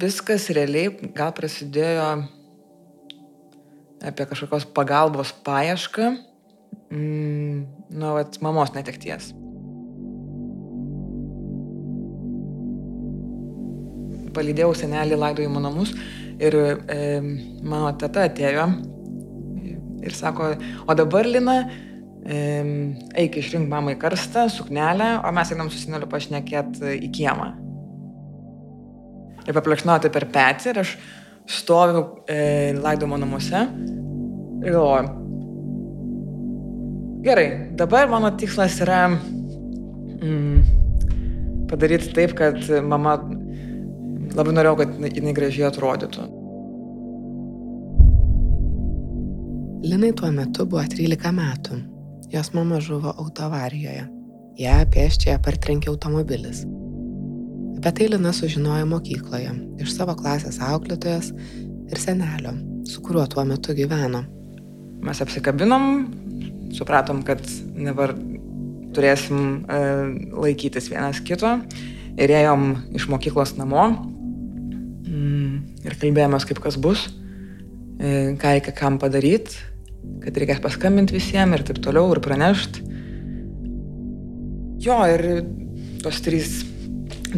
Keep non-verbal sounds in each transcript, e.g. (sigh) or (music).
viskas realiai gal prasidėjo apie kažkokios pagalbos paiešką mm, nuo vat, mamos netekties. Palydėjau senelį laidojimo namus ir e, mano teta atėjo ir sako, o dabar Lina, e, eik išrink mamai karstą, suknelę, o mes einam su seneliu pašnekėt į kiemą. Ir paplekšnoti per petį ir aš stoviu e, laidojimo namuose ir galvoju, gerai, dabar mano tikslas yra mm, padaryti taip, kad mama labai norėjau, kad jinai gražiai atrodytų. Linai tuo metu buvo 13 metų. Jos mama žuvo autoavarijoje. Ja pėščiąją partrenkė automobilis. Apie tai Lina sužinojo mokykloje iš savo klasės auklėtojas ir senelio, su kuriuo tuo metu gyveno. Mes apsikabinom, supratom, kad dabar turėsim e, laikytis vienas kito ir ėjom iš mokyklos namo mm, ir kalbėjomės, kaip kas bus, e, ką reikia kam padaryti, kad reikės paskambinti visiems ir taip toliau ir pranešti. Jo, ir tos trys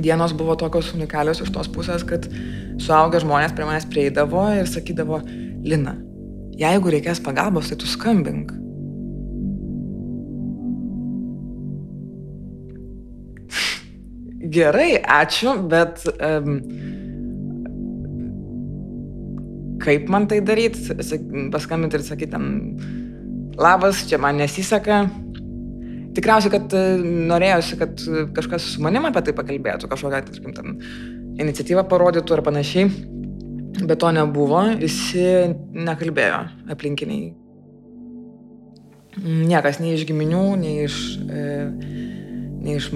dienos buvo tokios unikalios iš tos pusės, kad suaugę žmonės prie manęs prieidavo ir sakydavo, Lina, jeigu reikės pagalbos, tai tu skambink. Gerai, ačiū, bet um, kaip man tai daryti? Paskambinti ir sakyti, labas, čia man nesiseka, tikriausiai, kad e, norėjosi, kad kažkas su manim apie tai pakalbėtų, kažkokią, tarkim, ten iniciatyvą parodytų ar panašiai, bet to nebuvo, visi nekalbėjo aplinkiniai. Niekas, nei iš giminių, nei iš, e, nei iš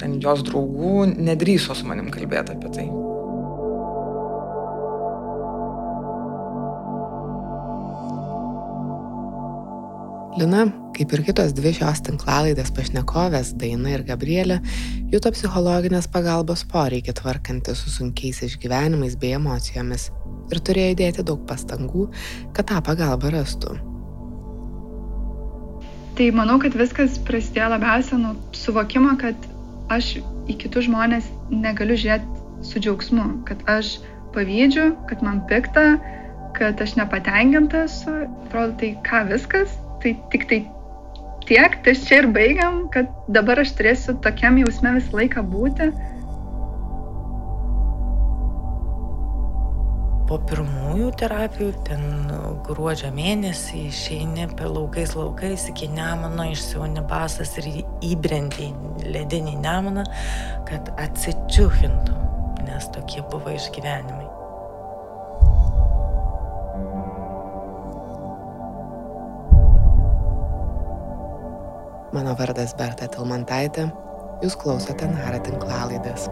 ten jos draugų nedrįso su manim kalbėti apie tai. Lina, kaip ir kitos dvi šios tinklalaidės pašnekovės, Daina ir Gabrielė, juto psichologinės pagalbos poreikį tvarkanti su sunkiais išgyvenimais bei emocijomis ir turėjo įdėti daug pastangų, kad tą pagalbą rastų. Tai manau, kad viskas prasidėjo labiausia nuo suvokimo, kad aš į kitus žmonės negaliu žiūrėti su džiaugsmu, kad aš pavydžiu, kad man pikta, kad aš nepatenkinta esu. Atrodo, tai ką viskas, tai tik tai tiek, tai čia ir baigiam, kad dabar aš turėsiu tokiam jausme visą laiką būti. Po pirmųjų terapijų, ten gruodžio mėnesį išeini per laukais laukais iki Nemono, išsiūni basas ir įbrendi ledinį Nemoną, kad atsičiuhintum, nes tokie buvo išgyvenimai. Mano vardas Berta Tilmantaitė, jūs klausote Nara tinklalaidės.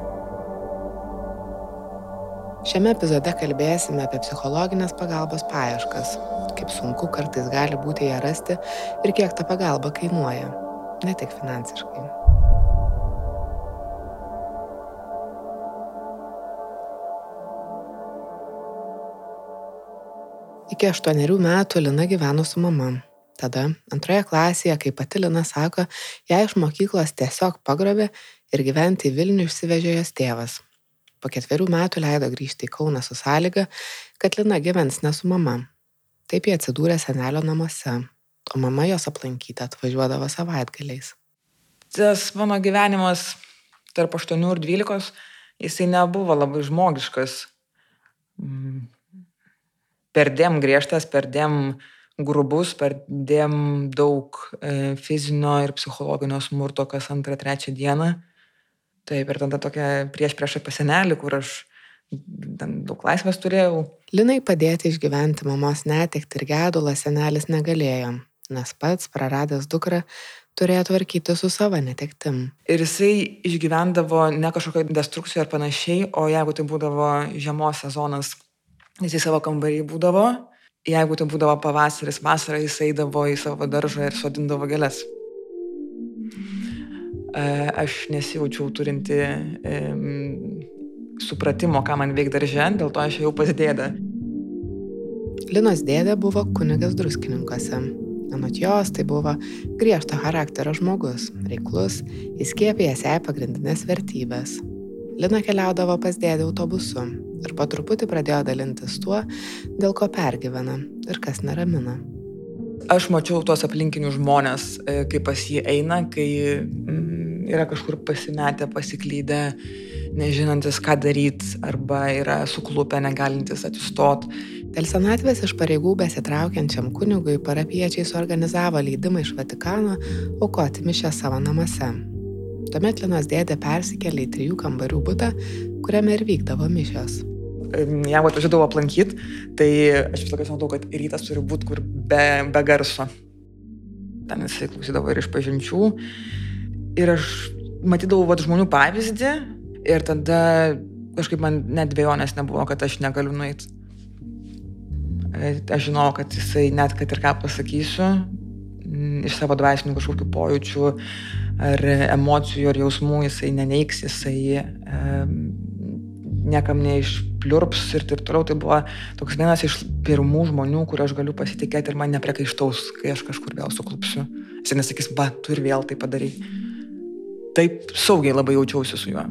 Šiame epizode kalbėsime apie psichologinės pagalbos paieškas, kaip sunku kartais gali būti ją rasti ir kiek ta pagalba kainuoja, ne tik finansiškai. Iki aštuonerių metų Lina gyveno su mama, Tada antroje klasėje, kai pati Lina sako, ją iš mokyklos tiesiog pagrobė ir gyventi į Vilnių išsivežė jos tėvas. Po ketverių metų leido grįžti į Kauną su sąlyga, kad Lina gyvens ne su mama. Taip jie atsidūrė senelio namuose, o mama jos aplankyti atvažiuodavo savaitgaliais. Tas mano gyvenimas tarp 8 ir 12, jisai nebuvo labai žmogiškas. Mm. Perdėm griežtas, perdėm uh, grubus, perdėm daug e, fizinio ir psichologinio smurto kas antrą, trečią dieną. Taip, ir tada tokia prieš prieš apie senelį, kur aš daug laisvės turėjau. Linai padėti išgyventi mamos netekti ir gedulą senelis negalėjo, nes pats praradęs dukrą turėjo tvarkyti su savo netektim. Ir jisai išgyvendavo ne kažkokią destrukciją ar panašiai, o jeigu tai būdavo žiemos sezonas, jisai savo kambarį būdavo jeigu tai būdavo pavasaris, vasarą jis eidavo į savo daržą ir sodindavo gėlės. E, aš nesijaučiau turinti supratimo, ką man veik daržė, dėl to aš jau pas dėdę. Linos dėdė buvo kunigas druskininkuose. Anot jos, tai buvo griežto charakterio žmogus, reiklus, įskiepėjęs jai pagrindinės vertybės. Lina keliaudavo pas dėdį autobusu ir po truputį pradėjo dalintis tuo, dėl ko pergyvena ir kas neramina. Aš mačiau tuos aplinkinius žmonės, e, kai pas jį eina, kai mm, yra kažkur pasimetę, pasiklydę, nežinantis, ką daryti, arba yra suklupę, negalintis atsistoti Dėl senatvės iš pareigų besitraukiančiam kunigui parapiečiai suorganizavo leidimą iš Vatikano aukoti mišę savo namuose. Tuomet Linos dėdė persikėlė į trijų kambarių butą, kuriame ir vykdavo mišios. Jeigu atvažiuodavau aplankyti, tai aš vis laiką žinau, kad rytas turi būti kur be, be garso. Ten jisai klausydavo ir iš pažinčių. Ir aš matydavau vat, žmonių pavyzdį ir tada kažkaip man net dviejonės nebuvo, kad aš negaliu nueiti. Aš žinau, kad jisai net, kad ir ką pasakysiu, iš savo dvasinių kažkokių pojūčių ar emocijų ar jausmų jisai neneiks, jisai niekam neišpliurps ir taip toliau. Tai buvo toks vienas iš pirmų žmonių, kur aš galiu pasitikėti ir man nepriekaištaus, kai aš kažkur vėl suklupsiu. Jis nesakys, va, tu ir vėl tai padarai. Taip saugiai labai jaučiausi su juo.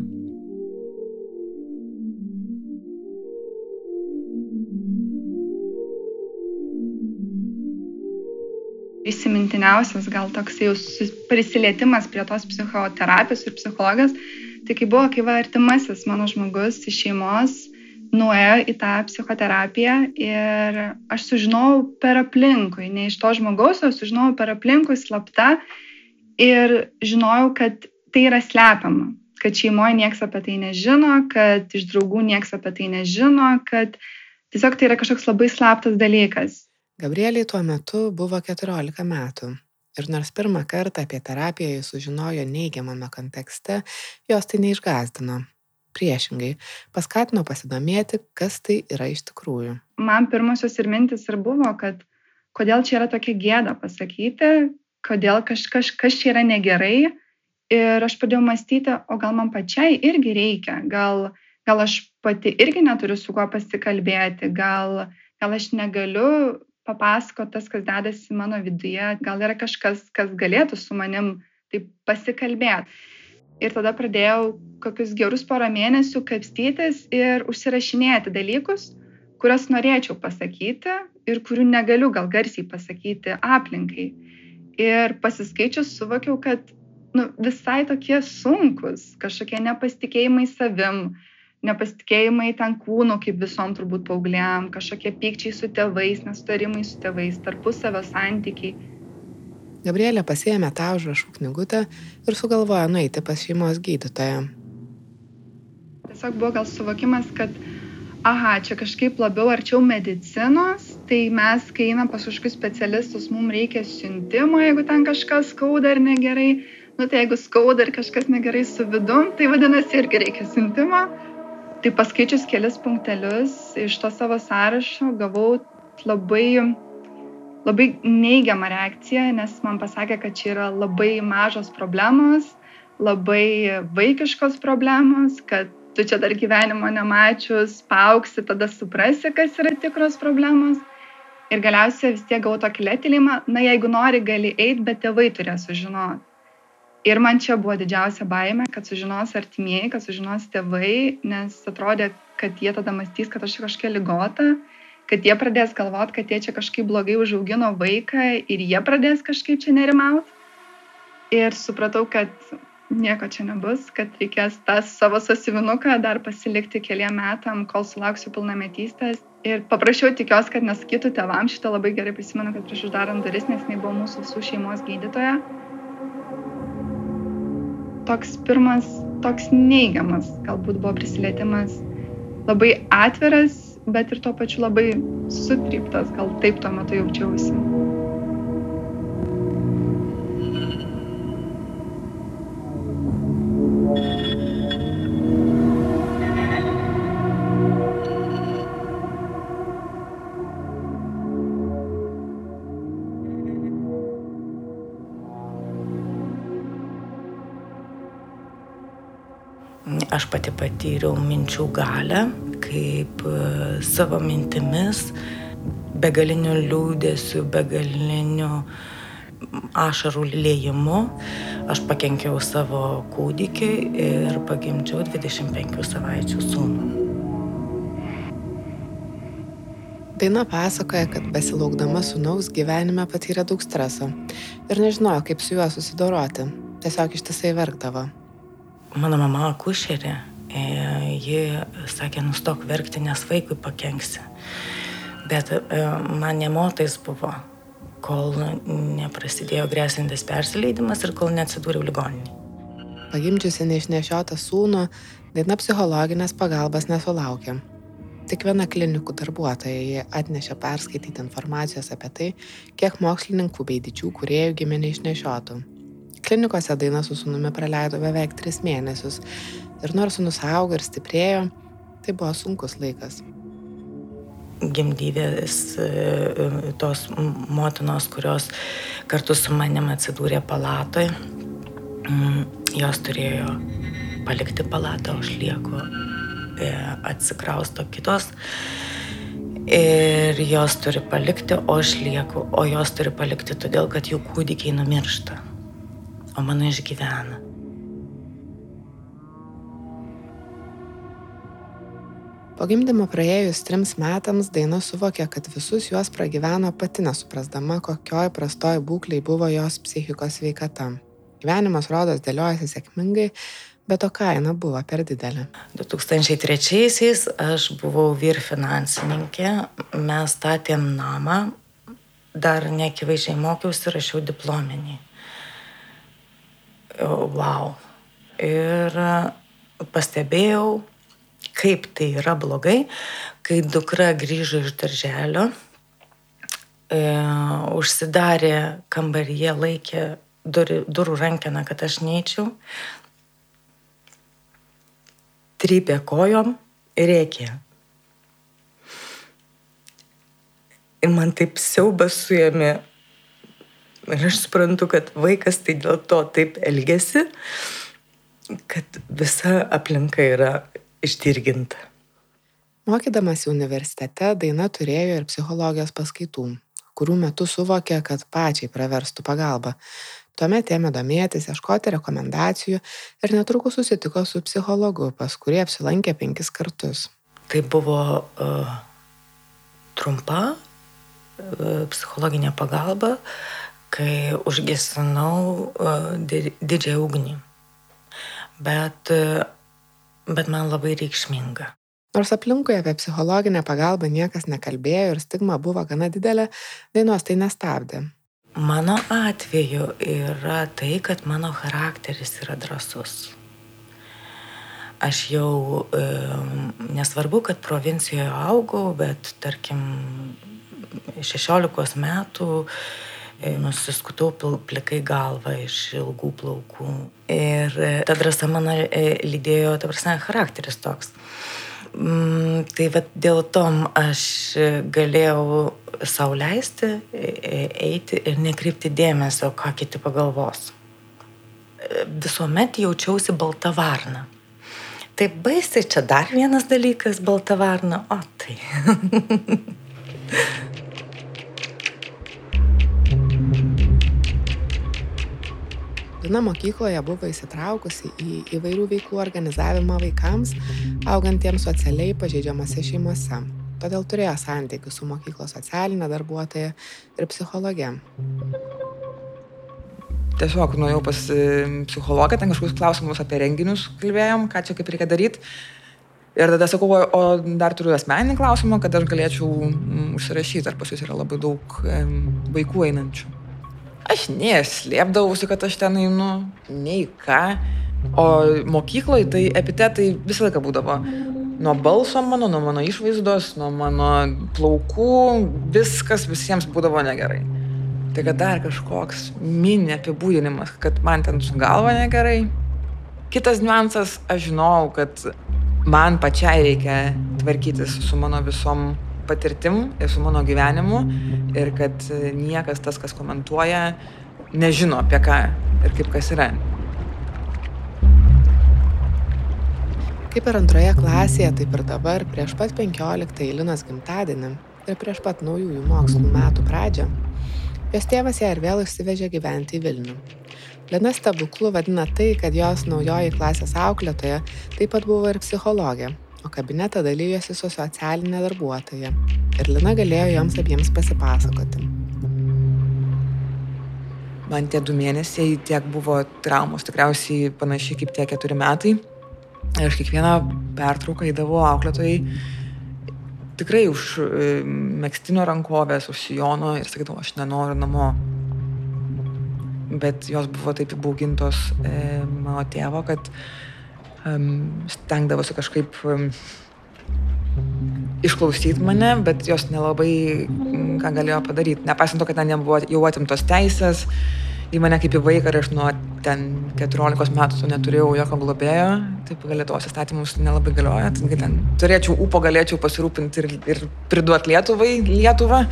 Įsimintiniausias gal toks jau prisilietimas prie tos psichoterapijos ir psichologijos, tai kai buvo, kai va artimasis mano žmogus iš šeimos nuėjo į tą psichoterapiją ir aš sužinojau per aplinkui, ne iš to žmogaus, o sužinojau per aplinkui slapta ir žinojau, kad tai yra slepiama, kad šeimoje niekas apie tai nežino, kad iš draugų niekas apie tai nežino, kad tiesiog tai yra kažkoks labai slaptas dalykas. Gabrieliai tuo metu buvo 14 metų ir nors pirmą kartą apie terapiją jis sužinojo neigiamame kontekste, jos tai neišgazdino. Priešingai, paskatino pasidomėti, kas tai yra iš tikrųjų. Man pirmosios ir mintis ir buvo, kad kodėl čia yra tokia gėda pasakyti, kodėl kažkas kaž čia yra negerai. Ir aš pradėjau mąstyti, o gal man pačiai irgi reikia, gal, gal aš pati irgi neturiu su kuo pasikalbėti, gal, gal aš negaliu papasakot tas, kas dedasi mano viduje, gal yra kažkas, kas galėtų su manim taip pasikalbėti. Ir tada pradėjau kokius gerus porą mėnesių kapstytis ir užsirašinėti dalykus, kuriuos norėčiau pasakyti ir kurių negaliu gal garsiai pasakyti aplinkai. Ir pasiskaičius suvokiau, kad nu, visai tokie sunkus, kažkokie nepasitikėjimai savim, uh, nepasitikėjimai ten kūnu, kaip visom turbūt paaugliam, kažkokie pykčiai su tėvais, nesutarimai su tėvais, tarpusavio santykiai. Gabrielė pasėmė tą užrašų knygutę ir sugalvojo nueiti pas šeimos gydytoją. Tiesiog buvo gal suvokimas, kad, aha, čia kažkaip labiau arčiau medicinos, tai mes, kai einam pas kažkokius specialistus, mums reikia siuntimo, jeigu ten kažkas skauda ar negerai. Nu tai jeigu skauda ir kažkas negerai su vidum, tai vadinasi irgi reikia siuntimo Tai paskaičius kelis punktelius iš to savo sąrašo gavau labai, labai neigiamą reakciją, nes man pasakė, kad čia yra labai mažos problemos, labai vaikiškos problemos, kad tu čia dar gyvenimo nemačius, pauksi, tada suprasi, kas yra tikros problemos. Ir galiausiai vis tiek gavau tokį lėtilimą, na jeigu nori, gali eiti, bet tėvai turės sužinoti. Ir man čia buvo didžiausia baime, kad sužinos artimieji, kad sužinos tėvai, nes atrodė, kad jie tada mąstys, kad aš kažkokia lygota, kad jie pradės galvoti, kad jie čia kažkaip blogai užaugino vaiką ir jie pradės kažkaip čia nerimauti. Ir supratau, kad nieko čia nebus, kad reikės tą savo sasivinuką dar pasilikti keliam metam, kol sulauksiu pilnametystės. Ir paprašiau, tikiuosi, kad nesakytų tėvam, šitą labai gerai prisimenu, kad prieš uždarant duris, nes jinai buvo mūsų visų šeimos gydytoja toks pirmas, toks neigiamas, galbūt buvo prisilietimas labai atviras, bet ir tuo pačiu labai sutryptas, gal taip tuo metu jaučiausi. thank you Aš pati patyriau minčių galę, kaip e, savo mintimis, begaliniu liūdėsiu, begaliniu ašarų lėjimu. Aš pakenkiau savo kūdikiai ir pagimdžiau 25 savaičių sūnų. Daina pasakoja, kad besilaukdama sunaus gyvenime patyrė daug streso ir nežinojo, kaip su juo susidoroti. Tiesiog ištisai verkdavo mano mama akušerė, e, ji sakė, nustok verkti, nes vaikui pakenksi. Bet e, man nemotais buvo, kol neprasidėjo grėsintis persileidimas ir kol neatsidūriau ligoninį. Pagimdžiusi neišnešiotą sūnų, daina psichologinės pagalbos nesulaukė. Tik viena klinikų darbuotoja atnešė perskaityti informacijos apie tai, kiek mokslininkų bei didžių kuriejų gimė neišnešiotų. Klinikose daina su sunumi praleido beveik tris mėnesius ir nors sunus augo ir stiprėjo, tai buvo sunkus laikas. Gimdyvės e, tos motinos, kurios kartu su manim atsidūrė palatoje, mm, jos turėjo palikti palatą, aš lieku, e, atsikrausto kitos. Ir jos turi palikti, o aš lieku, o jos turi palikti todėl, kad jų kūdikiai numiršta o mano išgyvena. Po gimdymo praėjus trims metams Daina suvokė, kad visus juos pragyveno pati nesuprasdama, kokioj prastoj būkliai buvo jos psichikos veikata. Gyvenimas rodos dėliojasi sėkmingai, bet to kaina buvo per didelė. 2003-aisiais aš buvau vyr finansininkė, mes statėm namą, dar nekivaizdžiai mokiausi, rašiau diplominį wow. Ir pastebėjau, kaip tai yra blogai, kai dukra grįžo iš darželio, e, užsidarė kambaryje, laikė durų, durų rankeną, kad aš neičiau, trypė kojom ir rėkė. Ir man taip siaubas suėmė Ir aš suprantu, kad vaikas tai dėl to taip elgesi, kad visa aplinka yra išdirginta. Mokydamas universitete Daina turėjo ir psichologijos paskaitų, kurių metu suvokė, kad pačiai praverstų pagalbą. Tuomet ėmė domėtis, ieškoti rekomendacijų ir netrukus susitiko su psichologu, pas kurį apsilankė penkis kartus. Tai buvo uh, trumpa uh, psichologinė pagalba, uh, kai užgesinau uh, didžiąją ugnį. Bet, uh, bet man labai reikšminga. Nors aplinkui apie psichologinę pagalbą niekas nekalbėjo ir stigma buvo gana didelė, dainos tai nestabdė. Mano atveju yra tai, kad mano charakteris yra drasus. Aš jau, e, nesvarbu, kad provincijoje augau, bet tarkim 16 metų E, nusiskutau plikai galvą iš ilgų plaukų. Ir e, ta drąsa mane lydėjo, ta prasme, charakteris toks. Mm, tai vad dėl tom aš galėjau sauliaisti, e, eiti ir nekreipti dėmesio, ką kiti pagalvos. Visuomet jaučiausi balta varna. Tai baisiai čia dar vienas dalykas - balta varna, o tai. (laughs) Lina mokykloje buvo įsitraukusi į įvairių veiklų organizavimą vaikams, augantiems socialiai pažeidžiamose šeimose. Todėl turėjo santykių su mokyklos socialinė darbuotoja ir psichologė. Tiesiog nuėjau pas psichologą, ten kažkokius klausimus apie renginius kalbėjom, ką čia kaip reikia daryti. Ir tada sakau, o dar turiu asmeninį klausimą, kad aš galėčiau užsirašyti, ar pas jūs yra labai daug vaikų einančių. Aš neslėpdavausi, kad aš ten einu, nei ką. O mokykloje tai epitetai visą laiką būdavo. Nuo balso mano, nuo mano išvaizdos, nuo mano plaukų, viskas visiems būdavo negerai. Tai kad dar kažkoks mini apibūdinimas, kad man ten su galva negerai. Kitas niuansas, aš žinau, kad man pačiai reikia tvarkytis su mano visom patirtim ir su mano gyvenimu ir kad niekas tas, kas komentuoja, nežino apie ką ir kaip kas yra. Kaip ir antroje klasėje, taip ir dabar, prieš pat 15 Linos gimtadienį ir prieš pat naujųjų mokslų metų pradžią, jos tėvas ją ir vėl išsivežė gyventi į Vilnių. Lina stebuklu vadina tai, kad jos naujoji klasės auklėtoja taip pat buvo ir psichologė, o kabinetą dalyjosi su socialinė darbuotoja. Ir Lina galėjo joms abiems pasipasakoti. Man tie du mėnesiai tiek buvo traumos, tikriausiai panašiai kaip tie keturi metai. Ir aš kiekvieną pertrauką įdavau auklėtojai tikrai už e, mėgstinio rankovės, už sijono ir sakydavau, aš nenoriu namo. Bet jos buvo taip įbaugintos e, mano tėvo, kad stengdavosi kažkaip išklausyti mane, bet jos nelabai ką galėjo padaryti. Nepaisant to, kad ten nebuvo jau atimtos teisės, į mane kaip į vaiką ir aš nuo ten 14 metų neturėjau jokio globėjo, taip Lietuvos įstatymus nelabai galioja, ten turėčiau ūpo, galėčiau pasirūpinti ir, ir priduoti Lietuvai, Lietuvą,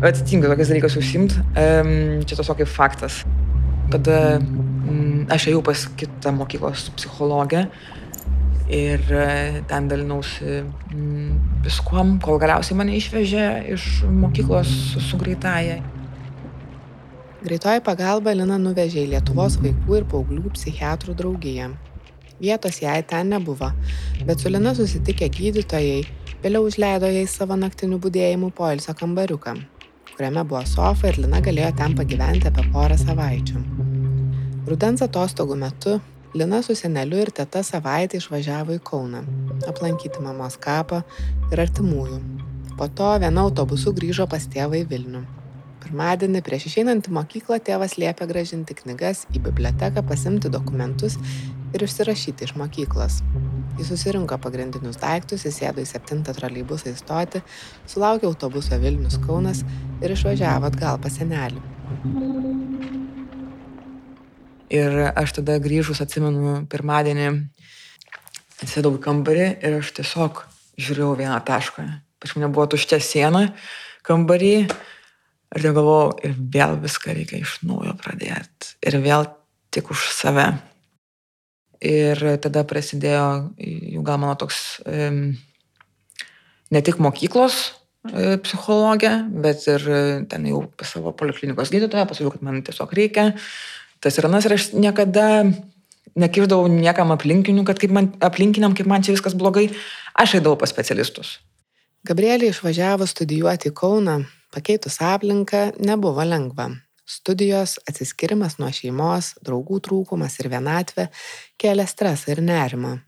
bet tinka tokias dalykas užsimti, um, čia tiesiog kaip faktas. Tada aš ėjau pas kitą mokyklos psichologę, ir e, ten dalinausi mm, viskuom, kol galiausiai mane išvežė iš mokyklos su greitaja. Greitoji pagalba Lina nuvežė į Lietuvos vaikų ir paauglių psichiatrų draugiją. Vietos jai ten nebuvo, bet su Lina susitikę gydytojai vėliau užleido jai savo naktinių būdėjimų poilsio kambariuką, kuriame buvo sofa ir Lina galėjo ten pagyventi apie porą savaičių. Rudens atostogų metu Lina su seneliu ir teta savaitę išvažiavo į Kauną, aplankyti mamos kapą ir artimųjų. Po to viena autobusu grįžo pas tėvą į Vilnių. Pirmadienį prieš išeinant į mokyklą tėvas liepė gražinti knygas į biblioteką, pasimti dokumentus ir išsirašyti iš mokyklos. Jis susirinko pagrindinius daiktus, įsėdo į septintą troleibusą įstoti, sulaukė autobuso Vilnius Kaunas ir išvažiavo atgal pas senelį. Ir aš tada grįžus, atsimenu, pirmadienį sėdau į kambarį ir aš tiesiog žiūrėjau vieną tašką. Pač mane buvo tuščia siena kambarį ir tai galvojau, ir vėl viską reikia iš naujo pradėti. Ir vėl tik už save. Ir tada prasidėjo jau gal mano toks ne tik mokyklos e, psichologė, bet ir ten jau pas savo poliklinikos gydytoją pasakiau, kad man tiesiog reikia tas ir anas ir aš niekada nekirdavau niekam aplinkinių, kad kaip man, aplinkiniam, kaip man čia viskas blogai, aš eidavau pas specialistus. Gabrielė išvažiavo studijuoti į Kauną, pakeitus aplinką nebuvo lengva. Studijos, atsiskirimas nuo šeimos, draugų trūkumas ir vienatvė kelia stresą ir nerimą.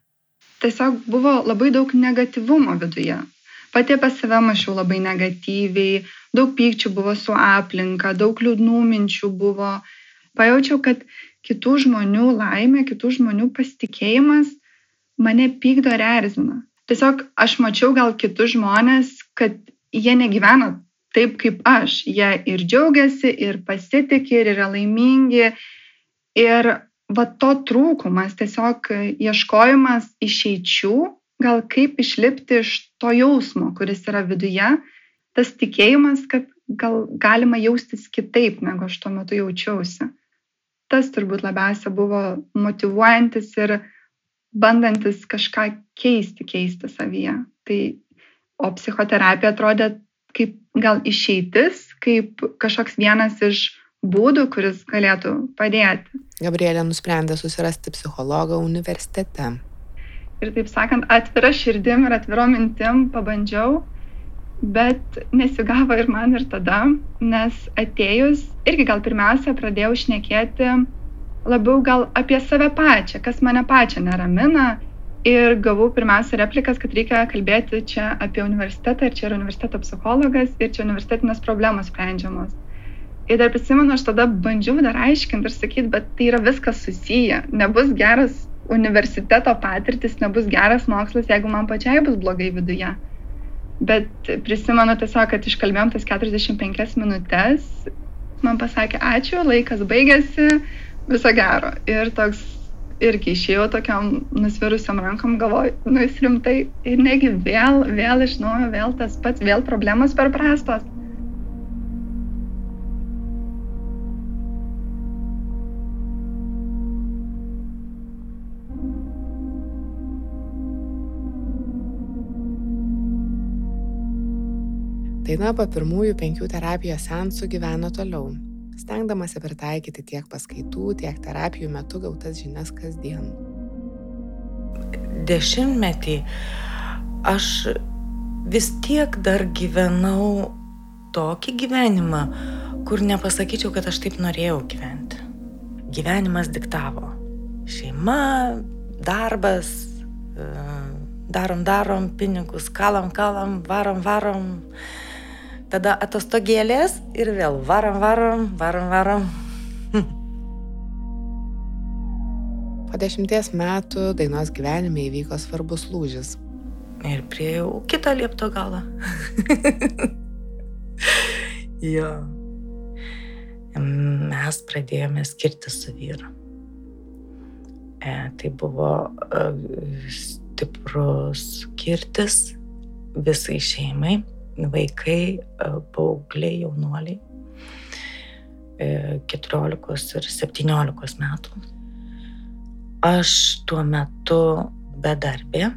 Tiesiog buvo labai daug negativumo viduje. Pati apie save mačiau labai negatyviai, daug pykčių buvo su aplinka, daug liūdnų minčių buvo pajaučiau, kad kitų žmonių laimė, kitų žmonių pasitikėjimas mane pykdo ir erzina. Tiesiog aš mačiau gal kitus žmonės, kad jie negyvena taip kaip aš. Jie ir džiaugiasi, ir pasitikė, ir yra laimingi. Ir va to trūkumas, tiesiog ieškojimas išeičių, gal kaip išlipti iš to jausmo, kuris yra viduje, tas tikėjimas, kad gal galima jaustis kitaip, negu aš tuo metu jaučiausi tas turbūt labiausia buvo motivuojantis ir bandantis kažką keisti, keisti savyje. Tai, o psichoterapija atrodė kaip gal išeitis, kaip kažkoks vienas iš būdų, kuris galėtų padėti. Gabrielė nusprendė susirasti psichologą universitete. Ir taip sakant, atvira širdim ir atviro mintim pabandžiau bet nesigavo ir man ir tada, nes atėjus irgi gal pirmiausia pradėjau šnekėti labiau gal apie save pačią, kas mane pačią neramina. Ir gavau pirmiausia replikas, kad reikia kalbėti čia apie universitetą ir čia yra universiteto psichologas ir čia universitetinės problemos sprendžiamos. Ir dar prisimenu, aš tada bandžiau dar aiškinti ir sakyti, bet tai yra viskas susiję. Nebus geras universiteto patirtis, nebus geras mokslas, jeigu man pačiai bus blogai viduje. Bet prisimenu tiesiog, kad iškalbėjom tas 45 minutės, man pasakė ačiū, laikas baigėsi, viso gero. Ir toks irgi išėjau tokiam nusvirusiam rankom, galvoju, nu jis rimtai ir negi vėl, vėl iš naujo, vėl tas pats, vėl problemos per prastos. Daina po pirmųjų penkių terapijos sensų gyveno toliau, stengdamasi pritaikyti tiek paskaitų, tiek terapijų metu gautas žinias kasdien. Dešimtmetį aš vis tiek dar gyvenau tokį gyvenimą, kur nepasakyčiau, kad aš taip norėjau gyventi. Gyvenimas diktavo. Šeima, darbas, e, darom, darom, pinigus, kalam, kalam, varom, varom tada atostogėlės ir vėl varom, varom, varom, varom. Po dešimties metų dainos gyvenime įvyko svarbus lūžis. Ir prieėjau kitą liepto galą. (laughs) jo. Mes pradėjome skirti su vyru. E, tai buvo e, stiprus skirtis visai šeimai vaikai, e, paaugliai, jaunuoliai 14 e, ir 17 metų. Aš tuo metu bedarbė,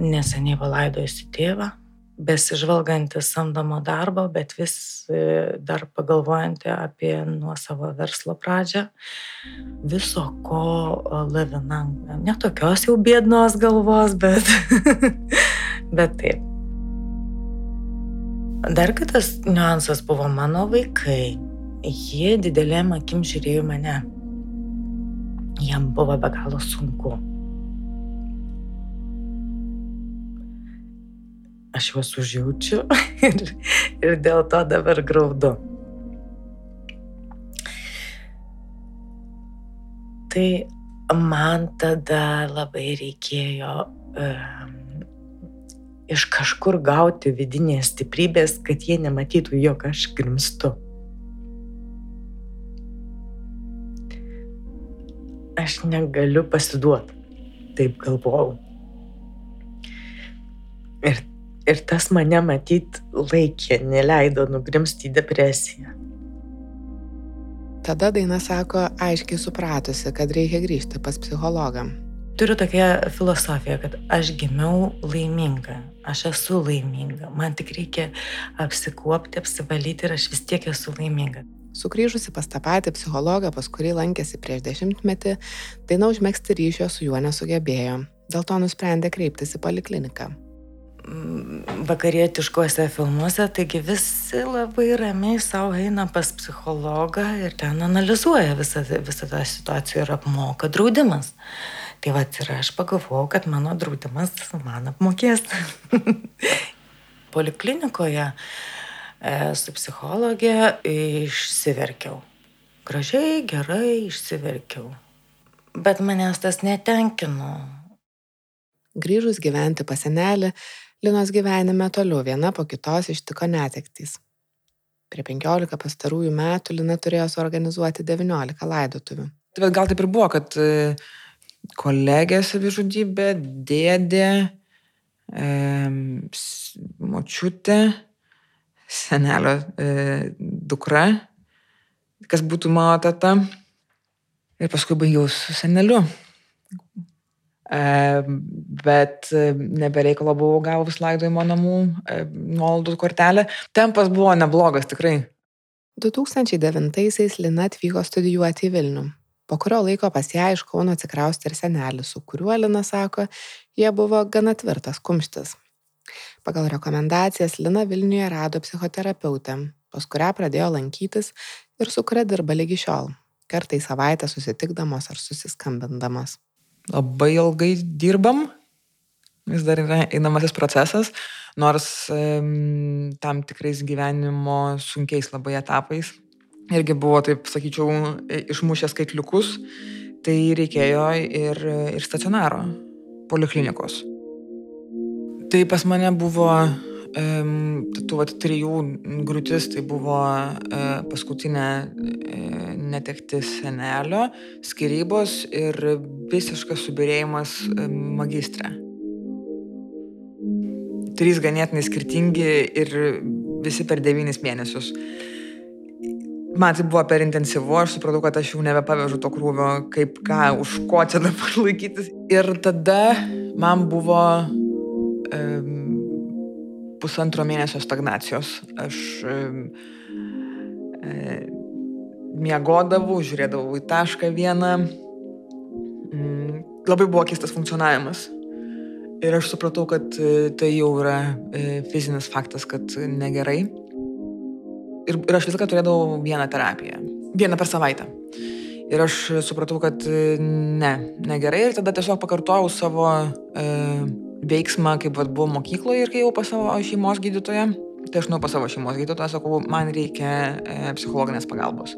neseniai palaidojusi tėvą, besižvalganti samdomo darbo, bet vis e, dar pagalvojanti apie nuo savo verslo pradžią, viso ko lavina, netokios jau bėdnos galvos, bet, (laughs) bet taip. Dar kitas niuansas buvo mano vaikai. Jie didelėm akim žiūrėjo mane. Jam buvo be galo sunku. Aš juos užjaučiu (laughs) ir, ir dėl to dabar graudu. Tai man tada labai reikėjo um, iš kažkur gauti vidinės stiprybės, kad jie nematytų, jog aš grimstu. Aš negaliu pasiduoti, taip galvojau. Ir, ir tas mane matyt laikė, neleido nugrimsti į depresiją. Tada daina sako, aiškiai supratusi, kad reikia grįžti pas psichologą turiu tokią filosofiją, kad aš gimiau laiminga, aš esu laiminga, man tik reikia apsikuopti, apsivalyti ir aš vis tiek esu laiminga. Sukryžusi pas tą patį psichologą, pas kurį lankėsi prieš dešimtmetį, daina užmėgsti ryšio su juo nesugebėjo, dėl to nusprendė kreiptis į polikliniką mm, vakarietiškuose filmuose, taigi visi labai ramiai savo eina pas psichologą ir ten analizuoja visą, visą tą situaciją ir apmoka draudimas. Tai va ir aš pagalvojau, kad mano draudimas man apmokės. (laughs) Poliklinikoje e, su psichologė išsiverkiau. Gražiai, gerai išsiverkiau. Bet manęs tas netenkino. Grįžus gyventi pas senelį, Linos gyvenime toliau viena po kitos ištiko netektys. Prie 15 pastarųjų metų Lina turėjo suorganizuoti 19 laidotuvių. Tai gal taip ir buvo, kad kolegė savižudybė, dėdė, e, močiutė, senelio e, dukra, kas būtų mano tata. Ir paskui baigiau su seneliu. E, bet nebereikalo buvau gavus laidojimo namų e, nuolaidų kortelę. Tempas buvo neblogas tikrai. 2009-aisiais Lina atvyko studijuoti į Vilnių po kurio laiko pas ją iš kauno atsikraustė ir senelis su kuriuo lina sako jie buvo gana tvirtas kumštis. Pagal rekomendacijas lina vilniuje rado psichoterapeutę pas kurią pradėjo lankytis ir su kuria dirba ligi šiol kartą į savaitę susitikdamos ar susiskambindamos. Labai ilgai dirbam vis dar yra einamasis procesas nors um, tam tikrais gyvenimo sunkiais labai etapais irgi buvo, taip sakyčiau, išmušę skaitliukus, tai reikėjo ir, ir stacionaro, poliklinikos. Tai pas mane buvo tų vat, trijų grūtis, tai buvo uh, paskutinė uh, netektis senelio, skirybos ir visiškas subirėjimas uh, magistrė. Trys ganėtinai skirtingi ir visi per devynis mėnesius man tai buvo per intensyvu, aš supratau, kad aš jau nebepavežu to krūvio, kaip ką, už ko čia dabar laikytis. Ir tada man buvo um, pusantro mėnesio stagnacijos. Aš e, e, miegodavau, žiūrėdavau į tašką vieną. Mm, labai buvo keistas funkcionavimas. Ir aš supratau, kad e, tai jau yra e, fizinis faktas, kad negerai. Ir, ir aš viską turėdavau vieną terapiją. Vieną per savaitę. Ir aš supratau, kad e, ne, negerai. Ir tada tiesiog pakartojau savo e, veiksmą, kaip vat, buvo mokykloje ir kai jau pas savo šeimos gydytoją. Tai aš nuėjau pas savo šeimos gydytoją, sakau, man reikia e, psichologinės pagalbos.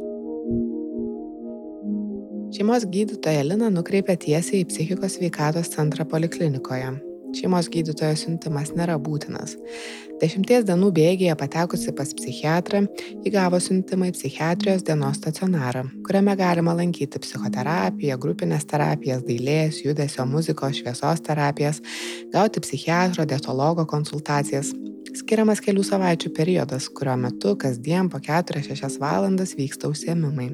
Šeimos gydytoja Lina nukreipia tiesiai į psichikos sveikatos centrą poliklinikoje. Šeimos gydytojo siuntimas nėra būtinas. Dešimties dienų bėgėje patekusi pas psichiatrą, įgavo siuntimą į psichiatrijos dienos stacionarą, kuriame galima lankyti psichoterapiją, grupinės terapijas, dailės, judesio, muzikos, šviesos terapijas, gauti psichiatro, dietologo konsultacijas. Skiriamas kelių savaičių periodas, kurio metu kasdien po 4-6 valandas vyksta užsiemimai.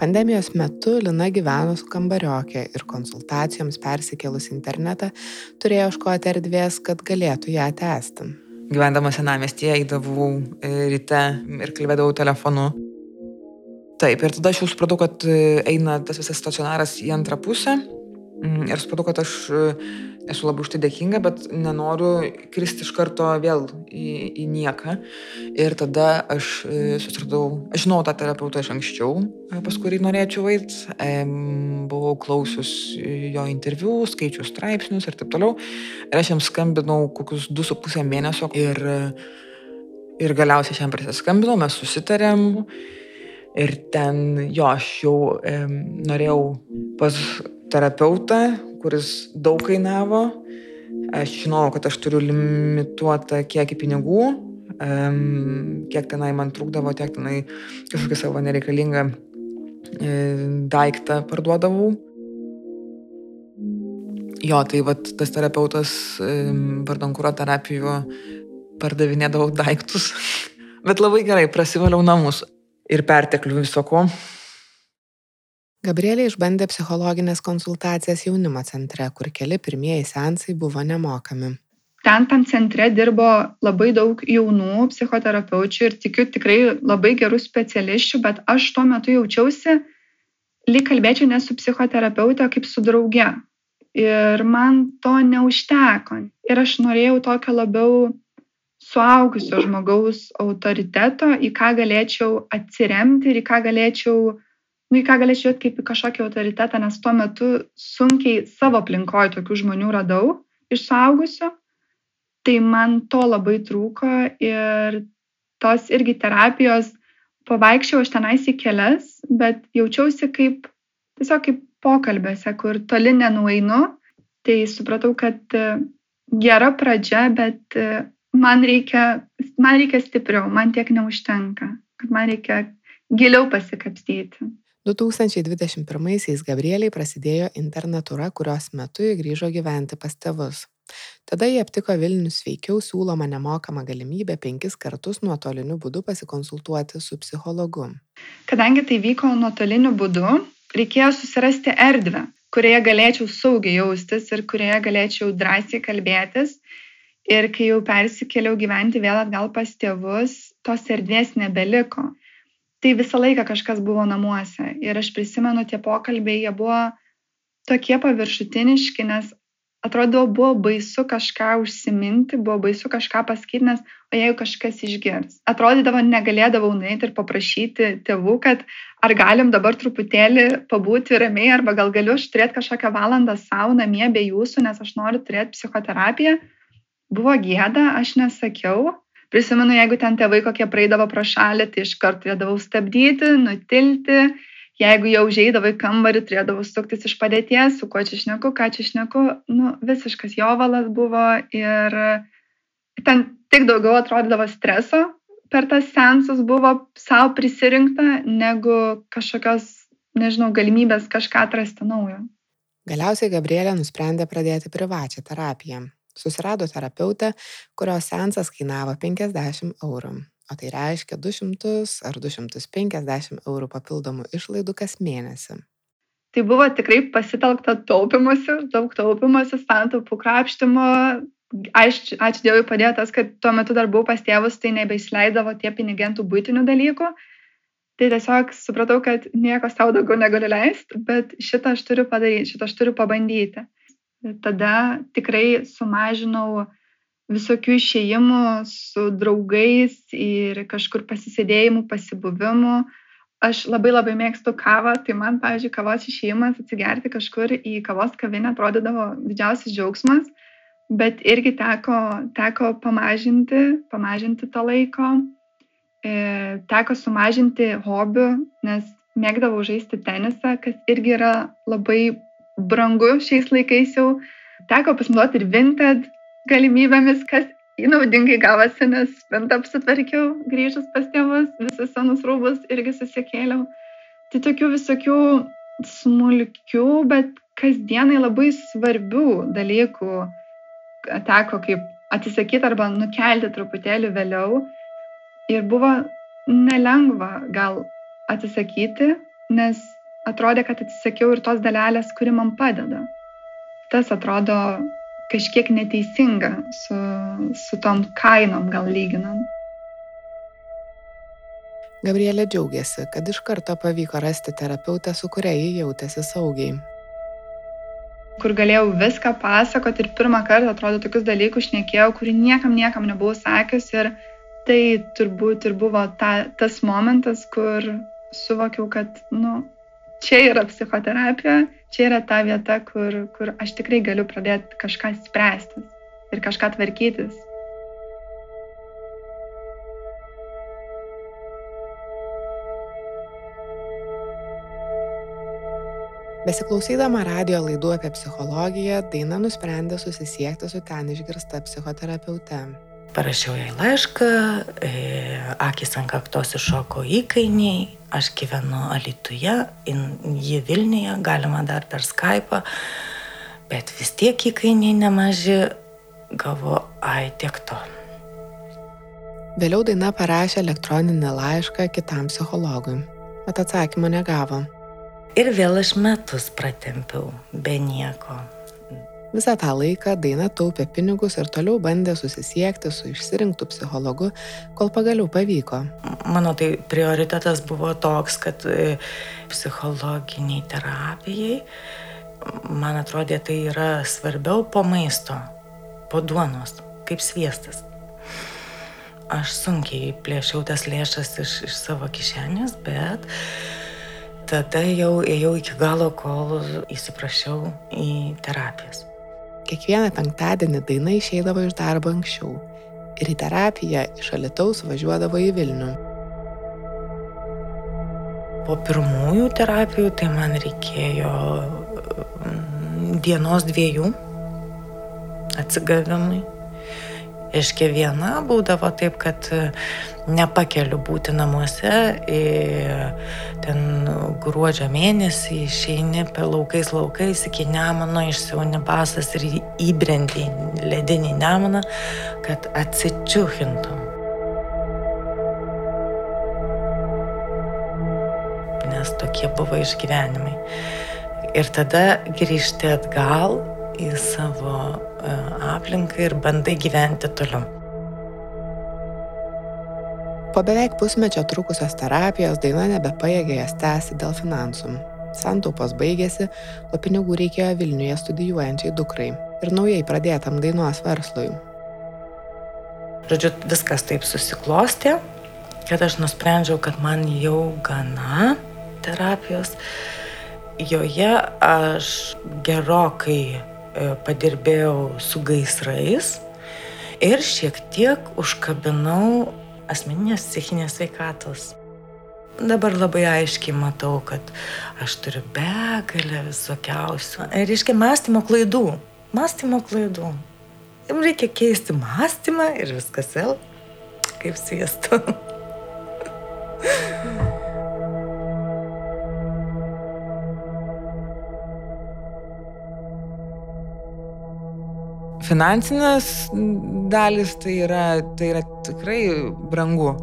Pandemijos metu Lina gyveno su kambariokė ir konsultacijoms persikėlus internetą turėjo iškoti erdvės, kad galėtų ją tęsti. Gyvendama senamiestyje eidavau e, ryte ir kalbėdavau telefonu. Taip, ir tada aš jau supratau, kad e, eina tas visas stacionaras į antrą pusę ir supratau, kad aš e, esu labai už tai dėkinga, bet nenoriu kristi iš karto vėl į, į nieką. Ir tada aš e, susiradau, aš žinau tą terapeutą iš anksčiau, e, pas kurį norėčiau eiti, buvau klausius jo interviu, skaičiu straipsnius ir taip toliau. Ir aš jam skambinau kokius 2,5 mėnesio ir, ir galiausiai šiam prisiskambinau, mes susitarėm. Ir ten jo, aš jau e, norėjau pas terapeutą, kuris daug kainavo. Aš žinojau, kad aš turiu limituotą kiekį pinigų, kiek tenai man trūkdavo, tiek tenai kažkokį savo nereikalingą e, daiktą parduodavau. Jo, tai vat, tas terapeutas vardan kūro terapijų pardavinėdavau daiktus, (laughs) bet labai gerai prasivaliau namus ir perteklių visoko. Gabrielė išbandė psichologinės konsultacijas jaunimo centre, kur keli pirmieji sensai buvo nemokami. Ten tam centre dirbo labai daug jaunų psichoterapeučių ir tikiu tikrai labai gerų specialistų, bet aš tuo metu jaučiausi, lyg kalbėčiau ne su psichoterapeutė, o kaip su drauge. Ir man to neužteko. Ir aš norėjau tokio labiau suaugusio žmogaus autoriteto, į ką galėčiau atsiremti ir į ką galėčiau nu į ką galėčiau žiūrėt kaip į kažkokį autoritetą, nes tuo metu sunkiai savo aplinkoje tokių žmonių radau iš suaugusių, tai man to labai trūko ir tos irgi terapijos pavaikščiau aš tenais į kelias, bet jaučiausi kaip tiesiog kaip pokalbėse, kur toli nenueinu, tai supratau, kad e, gera pradžia, bet e, man reikia, man reikia stipriau, man tiek neužtenka, kad man reikia giliau pasikapstyti. 2021-aisiais Gabrieliai prasidėjo internatūra, kurios metu ji grįžo gyventi pas tėvus. Tada jie aptiko Vilnius veikiau siūloma nemokama galimybė penkis kartus nuotoliniu būdu pasikonsultuoti su psichologu. Kadangi tai vyko nuotoliniu būdu, reikėjo susirasti erdvę, kurioje galėčiau saugiai jaustis ir kurioje galėčiau drąsiai kalbėtis. Ir kai jau persikėliau gyventi vėl atgal pas tėvus, tos erdvės nebeliko tai visą laiką kažkas buvo namuose. Ir aš prisimenu, tie pokalbiai, jie buvo tokie paviršutiniški, nes atrodo, buvo baisu kažką užsiminti, buvo baisu kažką pasakyti, nes o jeigu kažkas išgirs. Atrodydavo, negalėdavau nueiti ir paprašyti tėvų, kad ar galim dabar truputėlį pabūti ramiai, arba gal galiu aš turėti kažkokią valandą savo namie be jūsų, nes aš noriu turėti psichoterapiją. Buvo gėda, aš nesakiau, Prisimenu, jeigu ten tėvai kokie praeidavo pro šalį, tai iškart turėdavau stabdyti, nutilti. Jeigu jau užeidavo į kambarį, turėdavau suktis iš padėties, su kuo čia šneku, ką čia šneku. Nu, visiškas jovalas buvo ir ten tik daugiau atrodydavo streso per tas sensus buvo savo prisirinkta, negu kažkokios, nežinau, galimybės kažką atrasti naujo. Galiausiai Gabrielė nusprendė pradėti privačią terapiją. Susirado terapeutę, kurios sensas kainavo 50 eurų, o tai reiškia 200 ar 250 eurų papildomų išlaidų kas mėnesį. Tai buvo tikrai pasitelkta taupimuose, daug taupimuose, santaupų krapštimo, ačiū, ačiū Dievui padėjo tas, kad tuo metu dar buvau pas tėvus, tai nebeisleidavo tie pinigentų būtinių dalykų. Tai tiesiog supratau, kad nieko savo daugiau negaliu leisti, bet šitą aš turiu padaryti, šitą aš turiu pabandyti. Tada tikrai sumažinau visokių išėjimų su draugais ir kažkur pasisėdėjimų, pasibuvimų. Aš labai labai mėgstu kavą, tai man, pavyzdžiui, kavos išėjimas atsigerti kažkur į kavos kavinę atrodydavo didžiausias džiaugsmas bet irgi teko, teko pamažinti, pamažinti to laiko, e, teko sumažinti hobių, nes mėgdavau žaisti tenisą, kas irgi yra labai brangu šiais laikais jau. Teko pasinaudoti ir vinted galimybėmis, kas naudingai gavosi, nes spintą apsitvarkiau, grįžus pas tėvus, visus senus rūbus irgi susikėliau. Tai tokių visokių smulkių, bet kasdienai labai svarbių dalykų teko kaip atsisakyti arba nukelti truputėlį vėliau. Ir buvo nelengva gal atsisakyti, nes atrodė, kad atsisakiau ir tos dalelės, kuri man padeda. Tas atrodo kažkiek neteisinga su, su tom kainom gal lyginant. Gabrielė džiaugiasi, kad iš karto pavyko rasti terapeutę, su kuria jį jautėsi saugiai kur galėjau viską pasakoti ir pirmą kartą, atrodo, tokius dalykus šnekėjau, kurį niekam, niekam nebuvau sakęs ir tai turbūt ir buvo ta, tas momentas, kur suvokiau, kad, nu, čia yra psichoterapija, čia yra ta vieta, kur, kur aš tikrai galiu pradėti kažką spręstis ir kažką tvarkytis. Besiklausydama radio laidų apie psichologiją, Daina nusprendė susisiekti su ten išgirsta psichoterapeute. Parašiau jai laišką, e, akis ant kaktos iššoko įkainiai, aš gyvenu Alituje, ji Vilniuje, galima dar per Skype, bet vis tiek įkainiai nemaži, gavo, ai tiek to. Vėliau Daina parašė elektroninį laišką kitam psichologui, bet atsakymo negavo. Ir vėl aš metus pratempiau be nieko. Visą tą laiką Daina taupė pinigus ir toliau bandė susisiekti su išsirinktų psichologu, kol pagaliau pavyko. Mano tai prioritetas buvo toks, kad e, psichologiniai terapijai, man atrodė, tai yra svarbiau po maisto, po duonos, kaip sviestas. Aš sunkiai plėšiau tas lėšas iš, iš savo kišenės, bet tada jau ėjau iki galo, kol įsiprašiau į terapijas. Kiekvieną penktadienį daina išeidavo iš darbo anksčiau ir į terapiją iš Alitaus važiuodavo į Vilnių. Po pirmųjų terapijų tai man reikėjo mm, dienos dviejų atsigavimui. Iškia viena būdavo taip, kad nepakeliu būti namuose. Ten gruodžio mėnesį išeini per laukais laukais iki Nemono, išsiauni basas ir įbrendi ledinį Nemoną, kad atsičiuhintum. Nes tokie buvo išgyvenimai. Ir tada grįžti atgal į savo e, aplinką ir bandai gyventi toliau. Po beveik pusmečio trukusios terapijos daina nebepajėgė jas tęsti dėl finansų. Santaupos baigėsi, o pinigų reikėjo Vilniuje studijuojančiai dukrai ir naujai pradėtam dainos verslui. Žodžiu, viskas taip susiklostė, kad aš nusprendžiau, kad man jau gana terapijos. Joje aš gerokai padirbėjau su gaisrais ir šiek tiek užkabinau asmeninės psichinės veikatos. Dabar labai aiškiai matau, kad aš turiu begalę visokiausių. Ir reiškia mąstymo klaidų. Mąstymo klaidų. Jums reikia keisti mąstymą ir viskas vėl kaip sviestu. Finansinės dalis tai yra, tai yra tikrai brangu.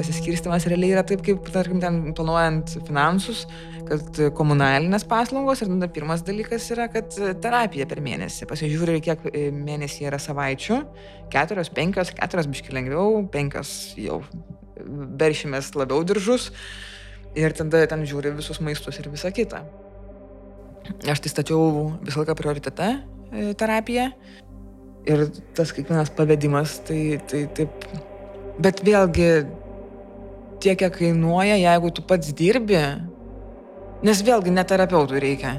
pasiskirstimas realiai yra taip, kaip, tarkim, ten planuojant finansus, kad komunalinės paslaugos ir tada pirmas dalykas yra, kad terapija per mėnesį. Pasižiūrė, kiek mėnesį yra savaičių. Keturios, penkios, keturios biški lengviau, penkios jau beršimės labiau diržus. Ir tada ten žiūri visus maistus ir visą kitą. Aš tai stačiau visą laiką prioritetą e, terapiją. Ir tas kiekvienas pavedimas, tai, tai taip. Bet vėlgi, tiek, kiek kainuoja, jeigu tu pats dirbi, nes vėlgi neterapeutų reikia.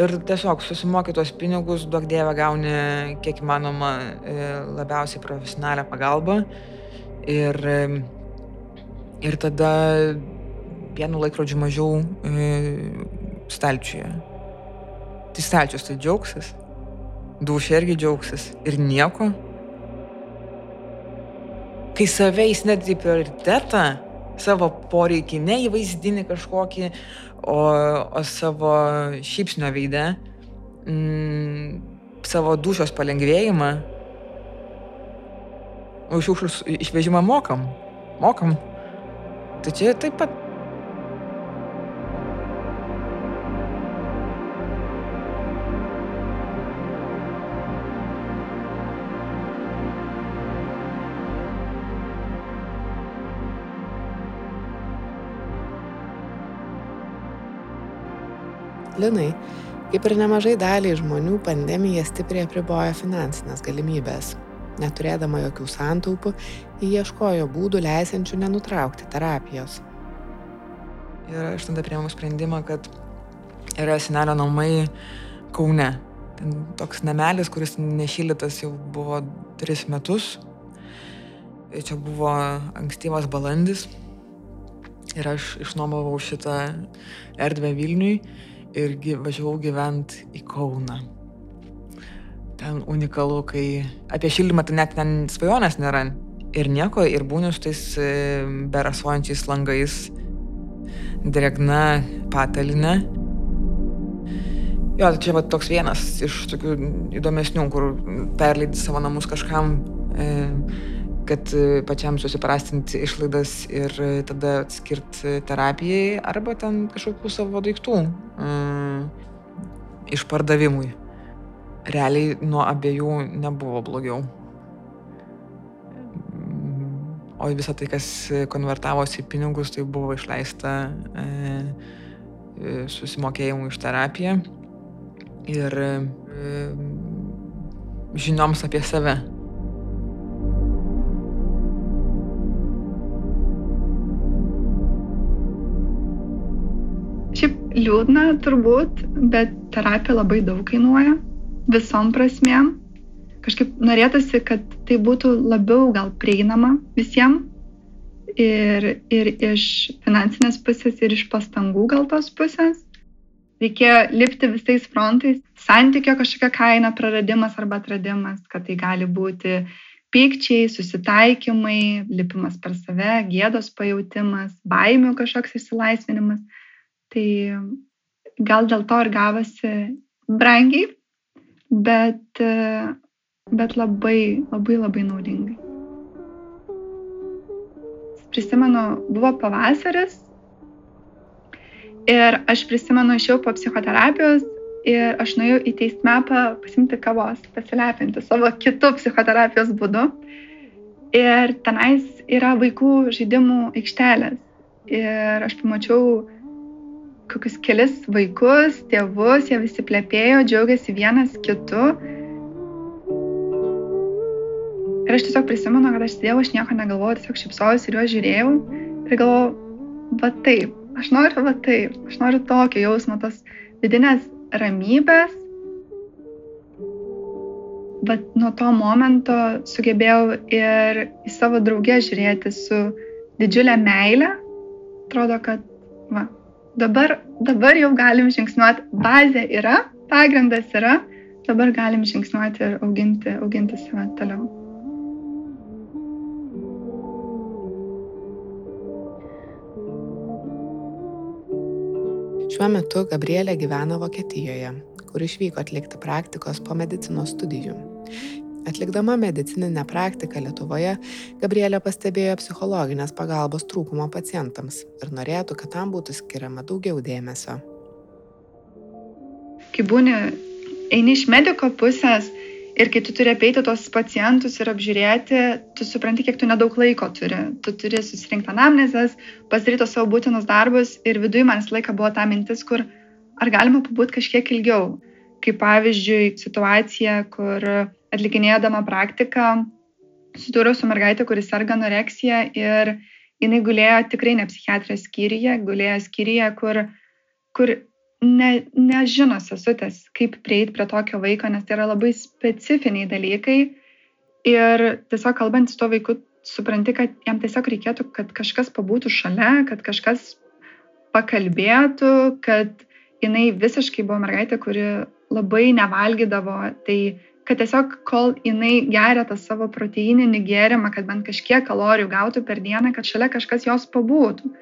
Ir tiesiog susimoky tos pinigus, duok dievę gauni kiek įmanoma e, labiausiai profesionalią pagalbą. Ir, e, ir tada vienu laikrodžiu mažiau stalčiuje. Tai stalčius tai džiaugsis, dušė irgi džiaugsis ir nieko. Kai save jis net į prioritetą, savo poreikį, ne įvaizdinį kažkokį, o, o savo šypsnio veidę, mm, savo dušios palengvėjimą, už šiukšlius išvežimą mokam. Mokam. Tai čia taip pat Linai, kaip ir nemažai daliai žmonių, pandemija stipriai apribojo finansinės galimybės. Neturėdama jokių santaupų, jį ieškojo būdų leisiančių nenutraukti terapijos. Ir aš tada priėmiau sprendimą, kad yra senelio namai Kaune. Ten toks namelis, kuris nešylytas jau buvo tris metus. Čia buvo ankstyvas balandis. Ir aš išnuomavau šitą erdvę Vilniui ir važiavau gyventi į Kauną. Ten unikalu, kai apie šildymą tai net ten svajonės nėra. Ir nieko, ir būniu su tais e, berasuojančiais langais, dregna patalinė. Jo, tai čia va toks vienas iš tokių įdomesnių, kur perleidži savo namus kažkam. E, kad e, pačiam susiprastinti išlaidas ir e, tada skirti terapijai arba ten kažkokių savo daiktų mm, išpardavimui. Realiai nuo abiejų nebuvo blogiau. O visą tai, kas konvertavosi į pinigus, tai buvo išleista e, e susimokėjimų iš terapiją ir e, žinioms apie save. Liūdna turbūt, bet terapija labai daug kainuoja visom prasmėm. Kažkaip norėtųsi, kad tai būtų labiau gal prieinama visiems ir, ir iš finansinės pusės, ir iš pastangų gal tos pusės. Reikėjo lipti visais frontais. Santykio kažkokia kaina, praradimas arba atradimas, kad tai gali būti pykčiai, susitaikymai, lipimas per save, gėdos pajūtimas, baimių kažkoks išsilaisvinimas. Tai gal dėl to ir gavosi brangiai, bet, bet labai, labai, labai naudingai. Prisimenu, buvo pavasaris ir aš prisimenu, išėjau po psichoterapijos ir aš nuėjau į teismepą pasimti kavos, pasilepinti savo kitų psichoterapijos būdu. Ir tenais yra vaikų žaidimų aikštelės. Ir aš pamačiau kokius kelis vaikus, tėvus, jie visi plepėjo, džiaugiasi vienas kitu. Ir aš tiesiog prisimenu, kad aš sėdėjau, aš nieko negalvojau, tiesiog šipsojus ir juos žiūrėjau ir galvojau, va taip, aš noriu va taip, aš noriu tokio jausmo, tos vidinės ramybės. Bet nuo to momento sugebėjau ir į savo draugę žiūrėti su didžiulė meile. Atrodo, kad va, dabar, dabar jau galim žingsniuoti, bazė yra, pagrindas yra, dabar galim žingsniuoti ir auginti, auginti save toliau. Šiuo metu Gabrielė gyvena Vokietijoje, kur išvyko atlikti praktikos po medicinos studijų. Atlikdama medicininę praktiką Lietuvoje, Gabrielė pastebėjo psichologinės pagalbos trūkumo pacientams ir norėtų, kad tam būtų skiriama daugiau dėmesio. Kai būni, eini iš mediko pusės ir kai tu turi apeiti tos pacientus ir apžiūrėti, tu supranti, kiek tu nedaug laiko turi. Tu turi susirinkti anamnezes, pasidaryti savo būtinus darbus ir viduje man visą laiką buvo ta mintis, kur ar galima pabūti kažkiek ilgiau. Kaip pavyzdžiui, situacija, kur atlikinėdama praktiką susidūriau su mergaitė, kuris serga anoreksija ir jinai gulėjo tikrai ne psichiatrijos skyriuje, gulėjo skyriuje, kur, kur ne, nežino sesutės, kaip prieiti prie tokio vaiko, nes tai yra labai specifiniai dalykai. Ir tiesiog kalbant su tuo vaiku, supranti, kad jam tiesiog reikėtų, kad kažkas pabūtų šalia, kad kažkas pakalbėtų, kad jinai visiškai buvo mergaitė, kuri labai nevalgydavo. Tai kad tiesiog kol jinai geria tą savo proteininį gėrimą, kad bent kažkiek kalorijų gautų per dieną, kad šalia kažkas jos pabūtų.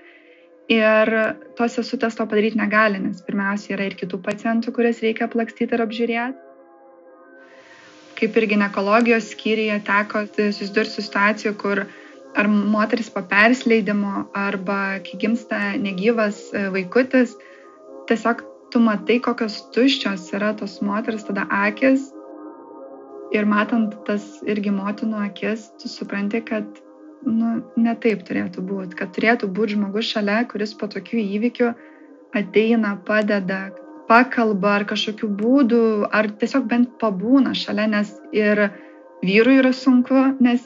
Ir tos sesutės to padaryti negali, nes pirmiausia yra ir kitų pacientų, kurias reikia plakstyti ir apžiūrėti. Kaip ir gynekologijos skyriuje teko susidurti su situacija, kur ar moteris po persleidimo, arba kai gimsta negyvas e, vaikutis, tiesiog tu matai, kokios tuščios yra tos moteris tada akis Ir matant tas irgi motinų akis, tu supranti, kad nu, ne taip turėtų būti, kad turėtų būti žmogus šalia, kuris po tokių įvykių ateina, padeda, pakalba ar kažkokiu būdu, ar tiesiog bent pabūna šalia, nes ir vyrui yra sunku, nes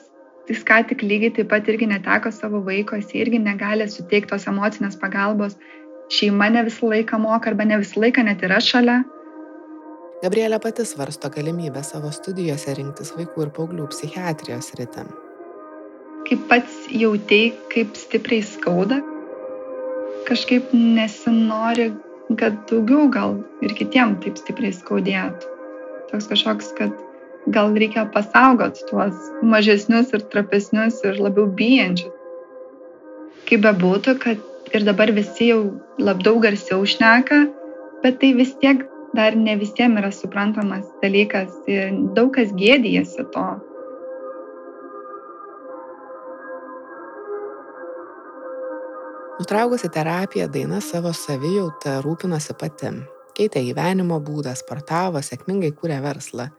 jis ką tik lygiai taip pat irgi neteko savo vaiko, jis irgi negali suteikti tos emocinės pagalbos, šeima ne visą laiką moka arba ne visą laiką net yra šalia. Gabrielė pati svarsto galimybę savo studijose rinktis vaikų ir paauglių psichiatrijos rytį. Kaip pats jautėjai, kaip stipriai skauda, kažkaip nesinori, kad daugiau gal ir kitiem taip stipriai skaudėtų. Toks kažkoks, kad gal reikia pasaugot tuos mažesnius ir trapesnius ir labiau bijančius. Kaip bebūtų, kad ir dabar visi jau labiau garsiau šneka, bet tai vis tiek dar ne visiems yra suprantamas dalykas ir daug kas gėdijasi to. Nutraukusi terapiją, daina savo savijautą rūpinosi pati. Keitė gyvenimo būdą, sportavo, sėkmingai kūrė verslą.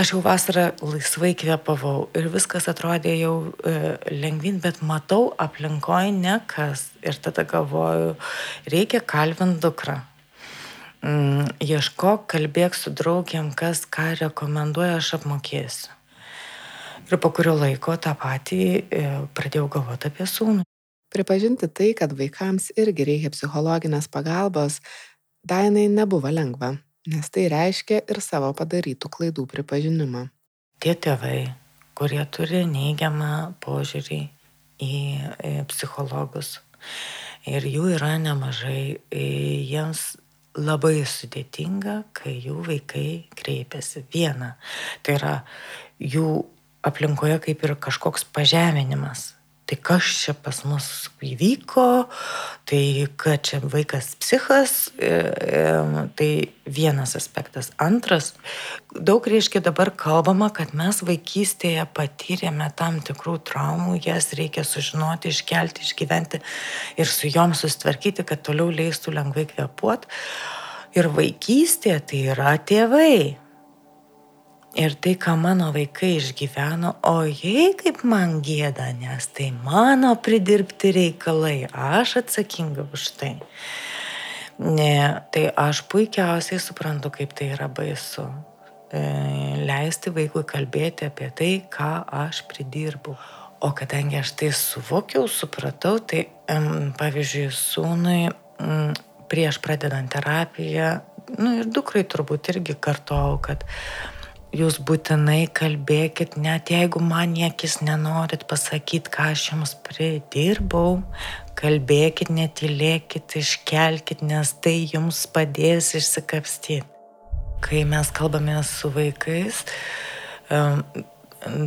Aš jau vasarą laisvai kvėpavau ir viskas atrodė jau e, lengvin, bet matau aplinkoje ne kas. Ir tada galvoju, reikia kalbinti dukrą ieškok, kalbėk su draugiam, kas ką rekomenduoja, aš apmokėsiu. Ir po kurio laiko tą patį e, pradėjau galvoti apie sūnų. Pripažinti tai, kad vaikams irgi reikia psichologinės pagalbos, Dainai nebuvo lengva, nes tai reiškia ir savo padarytų klaidų pripažinimą. Tie tėvai, kurie turi neigiamą požiūrį į psichologus, ir jų yra nemažai, jiems labai sudėtinga, kai jų vaikai kreipiasi viena. Tai yra jų aplinkoje kaip ir kažkoks pažeminimas. Tai kas čia pas mus įvyko, tai kad čia vaikas psichas, e, e, tai vienas aspektas. Antras, daug reiškia dabar kalbama, kad mes vaikystėje patyrėme tam tikrų traumų, jas reikia sužinoti, iškelti, išgyventi ir su jom sustvarkyti, kad toliau leistų lengvai kvepuoti. Ir vaikystė tai yra tėvai. Ir tai, ką mano vaikai išgyveno, o jei kaip man gėda, nes tai mano pridirbti reikalai, aš atsakinga už tai. Ne, tai aš puikiausiai suprantu, kaip tai yra baisu. E, leisti vaikui kalbėti apie tai, ką aš pridirbu. O kadangi aš tai suvokiau, supratau, tai pavyzdžiui, sūnui prieš pradedant terapiją, nu ir dukrai turbūt irgi kartojau, kad jūs būtinai kalbėkit, net jeigu man niekis nenorit pasakyti, ką aš jums pridirbau, kalbėkit, netylėkit, iškelkit, nes tai jums padės išsikapstyti. Kai mes kalbame su vaikais,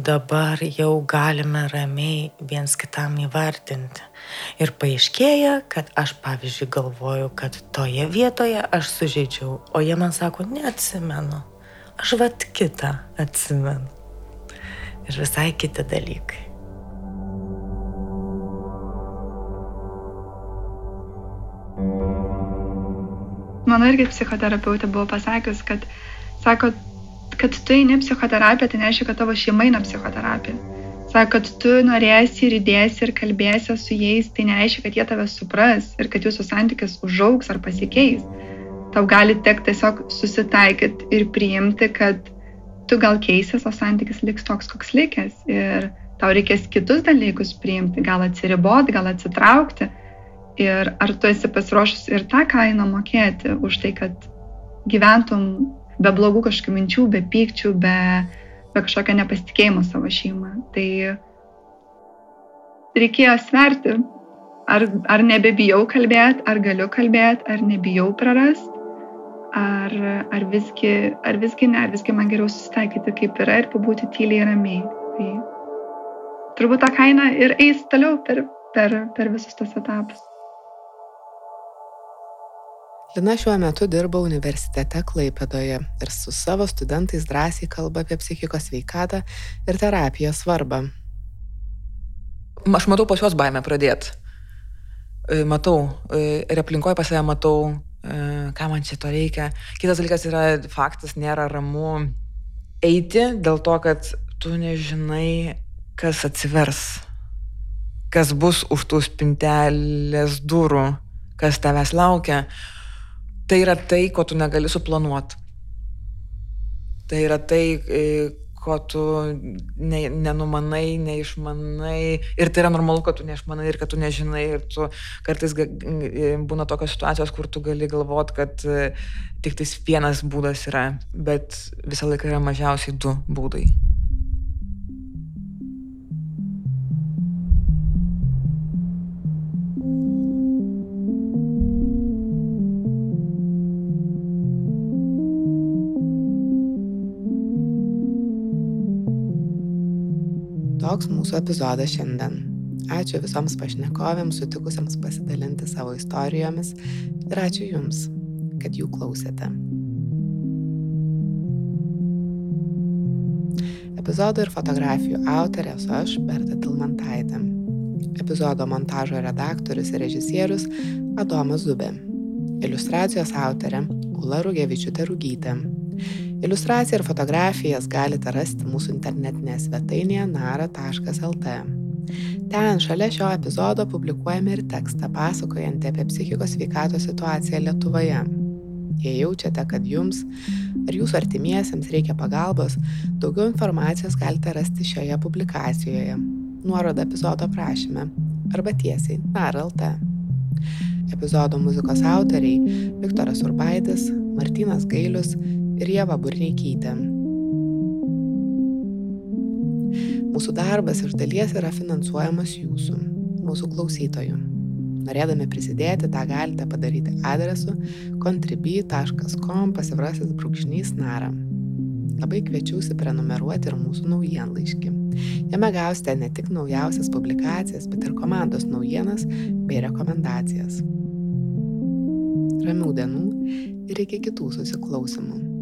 dabar jau galime ramiai viens kitam įvardinti. Ir paaiškėja, kad aš, pavyzdžiui, galvoju, kad toje vietoje aš sužeidžiau, o jie man sako, neatsimenu. Aš vat kitą atsimenu. Ir visai kiti dalykai. Mano irgi psichoterapeutė buvo pasakius, kad sako, kad tu eini psichoterapiją, tai nereiškia, kad tavo šeima eina psichoterapiją. Sako, kad tu norėsi ir įdėsi ir kalbėsi su jais, tai nereiškia, kad jie tave supras ir kad jūsų santykis užaugs ar pasikeis. Tau gali tekti tiesiog susitaikyti ir priimti, kad tu gal keisies, o santykis liks toks, koks likęs. Ir tau reikės kitus dalykus priimti, gal atsiriboti, gal atsitraukti Ir ar tu esi pasiruošus ir tą kainą mokėti už tai, kad gyventum be blogų kažkokių minčių, be pykčių, be, be kažkokio nepasitikėjimo savo šeimą. Tai reikėjo sverti, ar, ar nebebijau kalbėti, ar galiu kalbėti, ar nebijau prarast, ar, ar, visgi, ar visgi ne, ar visgi man geriau susitaikyti kaip yra ir pabūti tyliai ramiai. Tai turbūt tą kainą ir eis toliau per, per, per visus tos etapus. Lina šiuo metu dirba universitete Klaipėdoje ir su savo studentais drąsiai kalba apie psichikos veikatą ir terapijos svarbą. Aš matau pas juos baimę pradėti. E, matau e, ir aplinkoje pas save matau, ką man čia to reikia. Kitas dalykas yra faktas, nėra ramu eiti dėl to, kad tu nežinai, kas atsivers, kas bus už tų spintelės durų, kas tavęs laukia tai yra tai, ko tu negali suplanuoti. Tai yra tai, ko tu ne, nenumanai, neišmanai. Ir tai yra normalu, kad tu neišmanai ir kad tu nežinai. Ir tu kartais būna tokios situacijos, kur tu gali galvoti, kad e, tik tais vienas būdas yra, bet visą laiką yra mažiausiai du būdai. Toks mūsų epizodas šiandien. Ačiū visoms pašnekovėms sutikusiams pasidalinti savo istorijomis ir ačiū Jums, kad jų klausėte. Epizodo ir fotografijų autorė esu aš, Berta Tilmantaitė. Epizodo montažo redaktorius ir režisierius Adomas Zubė. Iliustracijos autorė Ula Rugevičiūtė Rugytė. Iliustraciją ir fotografijas galite rasti mūsų internetinėje svetainėje nara.lt. Ten šalia šio epizodo publikuojame ir tekstą pasakojantį apie psichikos sveikatos situaciją Lietuvoje. Jei jaučiate, kad jums ar jūsų artimiesiems reikia pagalbos, daugiau informacijos galite rasti šioje publikacijoje. Nuoroda epizodo prašyme arba tiesiai nara.lt. Epizodo muzikos autoriai Viktoras Urbaitis, Martinas Gailius ir Jeva Burneikytė. Mūsų darbas iš dalies yra finansuojamas jūsų, mūsų klausytojų. Norėdami prisidėti, tą galite padaryti adresu contribui.com pasivrasis brūkšnys nara. Labai kviečiu įsiprenumeruoti ir mūsų naujienlaiškį. Jame gausite ne tik naujausias publikacijas, bet ir komandos naujienas bei rekomendacijas. Ramių dienų ir iki kitų susiklausimų.